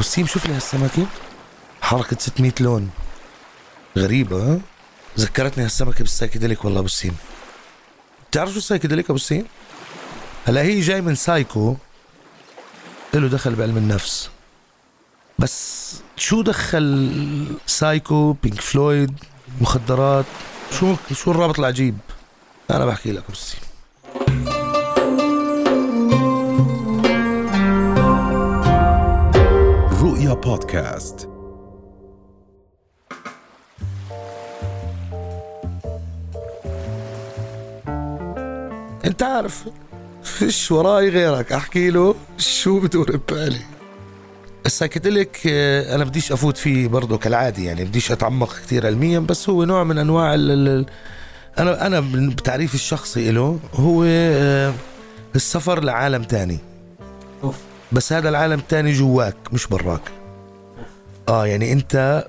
السيم شوف لي هالسمكه حركة 600 لون. غريبة ها؟ ذكرتني هالسمكة بال psychedelic والله أبو السيم بتعرف شو ال psychedelic أبو السيم هلا هي جاي من سايكو. له دخل بعلم النفس. بس شو دخل سايكو بينك فلويد مخدرات؟ شو شو الرابط العجيب؟ أنا بحكي لك بس رؤيا بودكاست. انت عارف فيش وراي غيرك؟ احكي له شو بدور ببالي السايكيديليك آه، أنا بديش افوت فيه برضه كالعادي يعني بديش اتعمق كثير علميا بس هو نوع من انواع ال ال أنا أنا بتعريفي الشخصي له هو آه، السفر لعالم تاني. أوف. بس هذا العالم التاني جواك مش براك. آه يعني أنت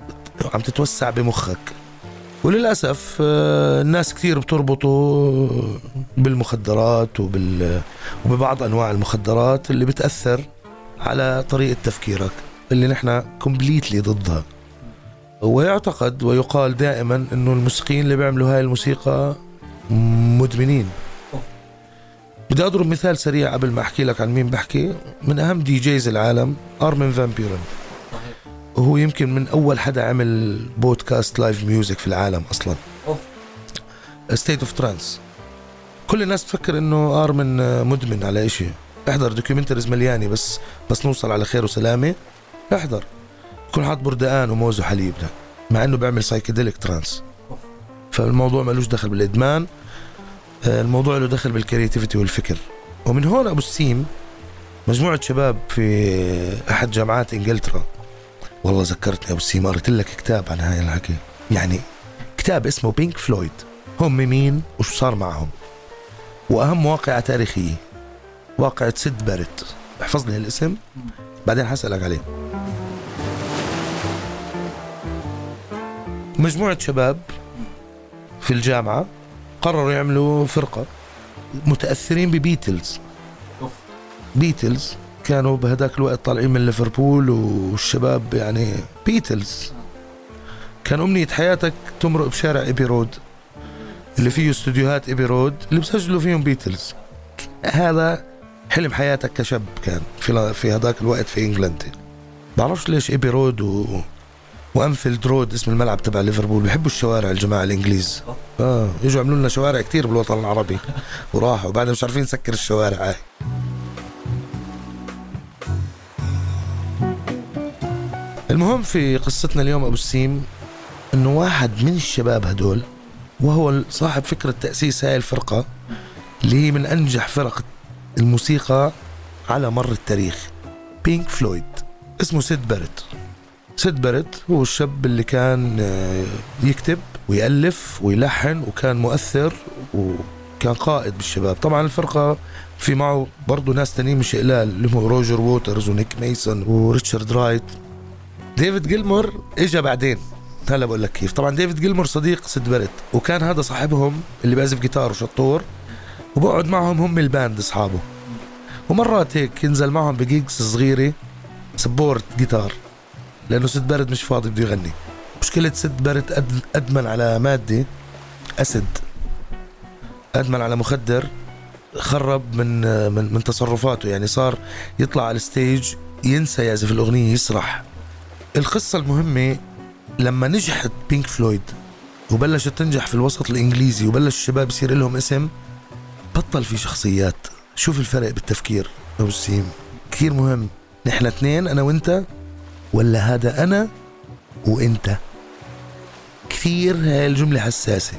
عم تتوسع بمخك. وللأسف آه، الناس كثير بتربطوا بالمخدرات وبال وببعض أنواع المخدرات اللي بتأثر على طريقة تفكيرك اللي نحن كومبليتلي ضدها. ويعتقد ويقال دائما إنه الموسيقيين اللي بيعملوا هاي الموسيقى مدمنين. بدي أضرب مثال سريع قبل ما أحكي لك عن مين بحكي. من أهم DJs العالم أرمن فان بيورن وهو يمكن من أول حدا عمل بودكاست live music في العالم أصلا. State of Trance كل الناس تفكر إنه أرمن مدمن على إشي. احضر documentaries مليانة بس بس نوصل على خير وسلامة. احضر. كل حاط بردقان وموز وحليب ده مع إنه بيعمل psychedelic trance. فالموضوع ملوش دخل بالإدمان. الموضوع له دخل بال creativity والفكر. ومن هون أبو السيم مجموعة شباب في أحد جامعات إنجلترا. والله ذكرتني أبو السيم قريت لك كتاب عن هاي الحكي. يعني كتاب اسمه بينك فلويد هم مين؟ وشو صار معهم؟ وأهم واقعة تاريخية واقعة سيد باريت. احفظ لي هالاسم بعدين حسألك عليه. مجموعة شباب في الجامعة قرروا يعملوا فرقة متأثرين ببيتلز. بيتلز كانوا بهداك الوقت طالعين من ليفربول والشباب يعني بيتلز كان أمنية حياتك تمرق بشارع إيبي رود اللي فيه استوديوهات إيبي رود اللي بسجلوا فيهم بيتلز هذا حلم حياتك كشاب كان في في هذاك الوقت في England. بعرفش ليش ايبي رود و... وأنفيلد رود اسم الملعب تبع ليفربول. بيحبوا الشوارع الجماعة الإنجليز. آه يجوا عملوا لنا شوارع كتير بالوطن العربي. وراحوا. بعدين مش عارفين نسكر الشوارع هاي. المهم في قصتنا اليوم أبو السيم إنه واحد من الشباب هدول وهو صاحب فكرة تأسيس هاي الفرقة اللي هي من أنجح فرق الموسيقى على مر التاريخ. بينك فلويد اسمه سيد باريت سيد باريت هو الشاب اللي كان آه، يكتب ويألف ويلحن وكان مؤثر وكان قائد بالشباب. طبعا الفرقة في معه برضه ناس تانيين مش قلال اللي هم روجر ووترز ونيك ميسون وريتشارد رايت. ديفيد جيلمور اجى بعدين. هلا بقول لك كيف. طبعا ديفيد جيلمور صديق سيد باريت وكان هذا صاحبهم اللي بيعزف جيتار وشطور وبقعد معهم هم ال band أصحابه. ومرات هيك ينزل معهم ب gigs صغيرة support guitar لأنه سيد باريت مش فاضي بده يغني. مشكلة سيد باريت أد- أدمن على ماده acid. أدمن على مخدر خرب من من من تصرفاته. يعني صار يطلع على ال stage ينسى يعزف الأغنية يسرح. القصة المهمة لما نجحت بينك فلويد وبلشت تنجح في الوسط الإنجليزي وبلش الشباب يصير لهم اسم بطل في شخصيات. شوف الفرق بالتفكير أبو السيم. كثير مهم. نحن اثنين أنا وأنت ولا هذا أنا وإنت؟ كثير هاي الجملة حساسة.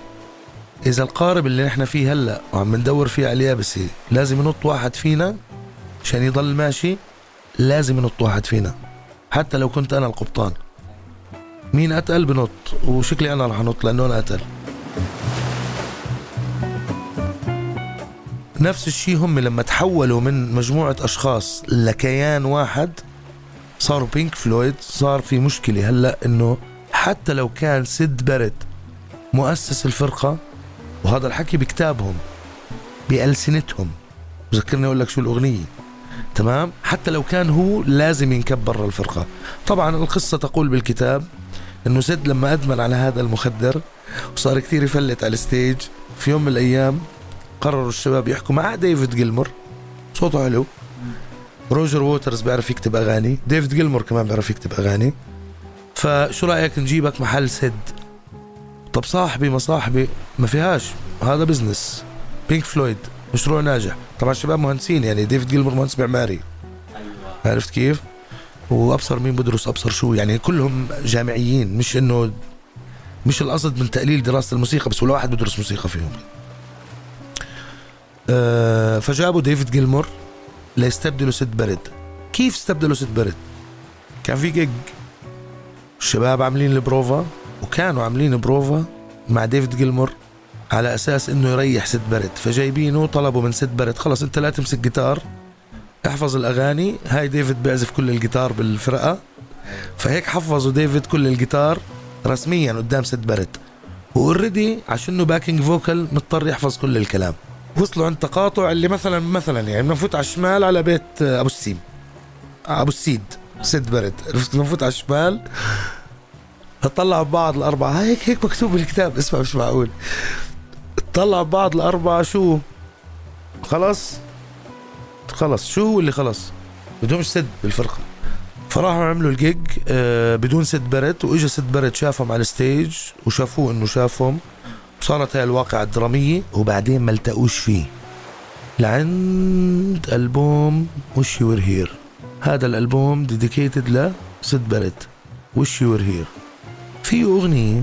إذا القارب اللي نحن فيه هلأ وعم ندور فيه على اليابسة لازم ينط واحد فينا عشان يضل ماشي لازم ينط واحد فينا. حتى لو كنت أنا القبطان. مين أتقل بنط؟ وشكلي أنا رح أنط لأنه أنا أتقل. نفس الشيء هم لما تحولوا من مجموعة أشخاص لكيان واحد صاروا بينك فلويد صار في مشكلة هلأ إنه حتى لو كان سيد بارت مؤسس الفرقة وهذا الحكي بكتابهم بألسنتهم بذكرني أقول لك شو الأغنية. تمام؟ حتى لو كان هو لازم ينكب برا الفرقة. طبعا القصة تقول بالكتاب إنه سيد لما أدمن على هذا المخدر وصار كثير يفلت على ال stage في يوم من الأيام قرروا الشباب يحكوا مع ديفيد جيلمور. صوته حلو. روجر ووترز بيعرف يكتب أغاني ديفيد جيلمور كمان بيعرف يكتب أغاني. فشو رأيك نجيبك محل سيد؟ طب صاحبي ما صاحبي ما فيهاش. هذا business بينك فلويد مشروع ناجح. طبعا الشباب مهندسين يعني ديفيد جيلمور مهندس معماري. عرفت كيف؟ وأبصر مين بدرس أبصر شو يعني كلهم جامعيين. مش إنه مش القصد من تقليل دراسة الموسيقى بس ولا واحد بدرس موسيقى فيهم. آه فجابوا ديفيد جيلمور. ليستبدلوا سيد باريت كيف استبدلوا سيد باريت كان في جيج الشباب عاملين البروفا وكانوا عاملين بروفا مع ديفيد جيلمور على أساس إنه يريح سيد باريت فجايبينه طلبوا من سيد باريت خلص أنت لا تمسك جيتار احفظ الأغاني. هاي ديفيد بيعزف كل الجيتار بالفرقة. فهيك حفظوا ديفيد كل الجيتار رسميا قدام سيد باريت و already عشانه backing vocal مضطر يحفظ كل الكلام. وصلوا عند تقاطع اللي مثلا مثلا يعني بنفوت على الشمال على بيت أبو السيم. أبو السيد سيد باريت. بنفوت على الشمال طلعوا ببعض الأربعة. هيك هيك مكتوب بالكتاب اسمع مش معقول. طلعوا ببعض الأربعة شو؟ خلص خلص شو اللي خلص بدهمش سيد بالفرقة. فراحوا عملوا الجيج آه بدون سيد باريت وإجا سيد باريت شافهم على ال stage وشافوه إنه شافهم. وصارت هاي الواقعة الدرامية وبعدين ما التقوش فيه. لعند ألبوم Wish You Were Here هذا الألبوم dedicated لسيد باريت. Wish You Were Here في أغنية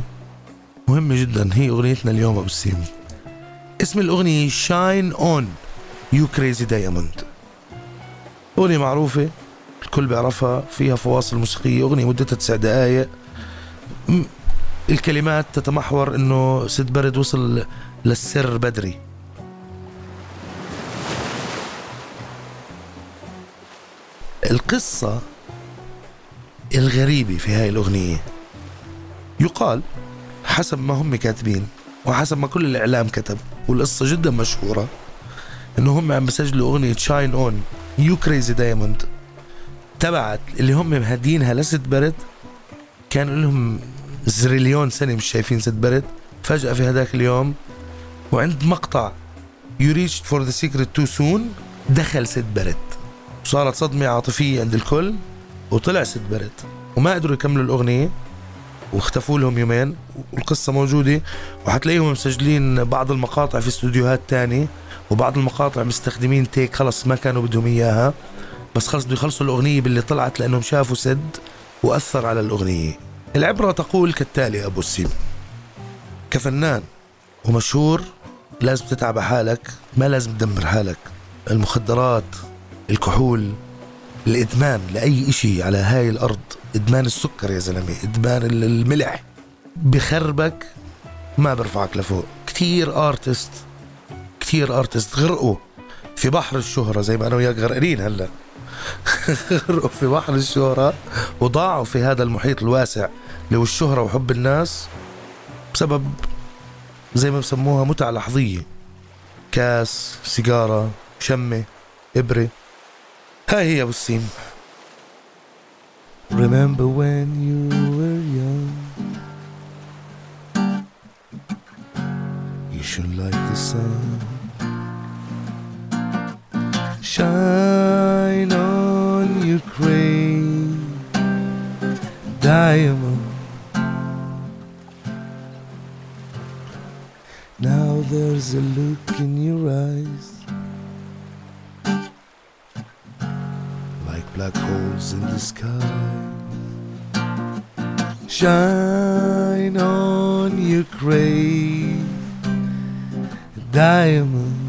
مهمة جدا هي أغنيتنا اليوم أبو السيم. اسم الأغنية Shine On You Crazy Diamond أغنية معروفة الكل بيعرفها فيها فواصل موسيقية أغنية مدتها تسع دقايق. الكلمات تتمحور إنه سيد باريت وصل للسر بدري. القصة الغريبة في هاي الأغنية يقال حسب ما هم كاتبين وحسب ما كل الإعلام كتب والقصة جدا مشهورة إنه هم عم بسجلوا أغنية Shine On You Crazy Diamond تبعت اللي هم مهدينها لسيد باريت. كان لهم zillion سنة مش شايفين سيد باريت. فجأة في هذاك اليوم وعند مقطع you reached for the secret too soon دخل سيد باريت. وصارت صدمة عاطفية عند الكل وطلع سيد باريت. وما قدروا يكملوا الأغنية واختفوا لهم يومين والقصة موجودة. وحتلاقيهم مسجلين بعض المقاطع في استوديوهات تاني وبعض المقاطع مستخدمين take خلص ما كانوا بدهم إياها. بس خلص بده يخلصوا الأغنية باللي طلعت لأنهم شافوا سيد وأثر على الأغنية. العبرة تقول كالتالي أبو السيم كفنان ومشهور لازم تتعب حالك ما لازم تدمر حالك. المخدرات الكحول الإدمان لأي إشي على هاي الأرض إدمان السكر يا زلمة إدمان الملح بخربك ما برفعك لفوق. كتير artist كتير artist غرقوا في بحر الشهرة زي ما أنا وياك غرقانين هلأ. غرقوا في بحر الشهرة وضاعوا في هذا المحيط الواسع. اللي هو الشهرة وحب الناس بسبب زي ما بسموها متعة لحظية. كاس سيجارة شمة إبرة. هاي هي أبو السيم. Remember when you were young. You should like the sun. Shine on you crave Diamond. There's a look in your eyes like black holes in the sky. Shine on your grave, diamond.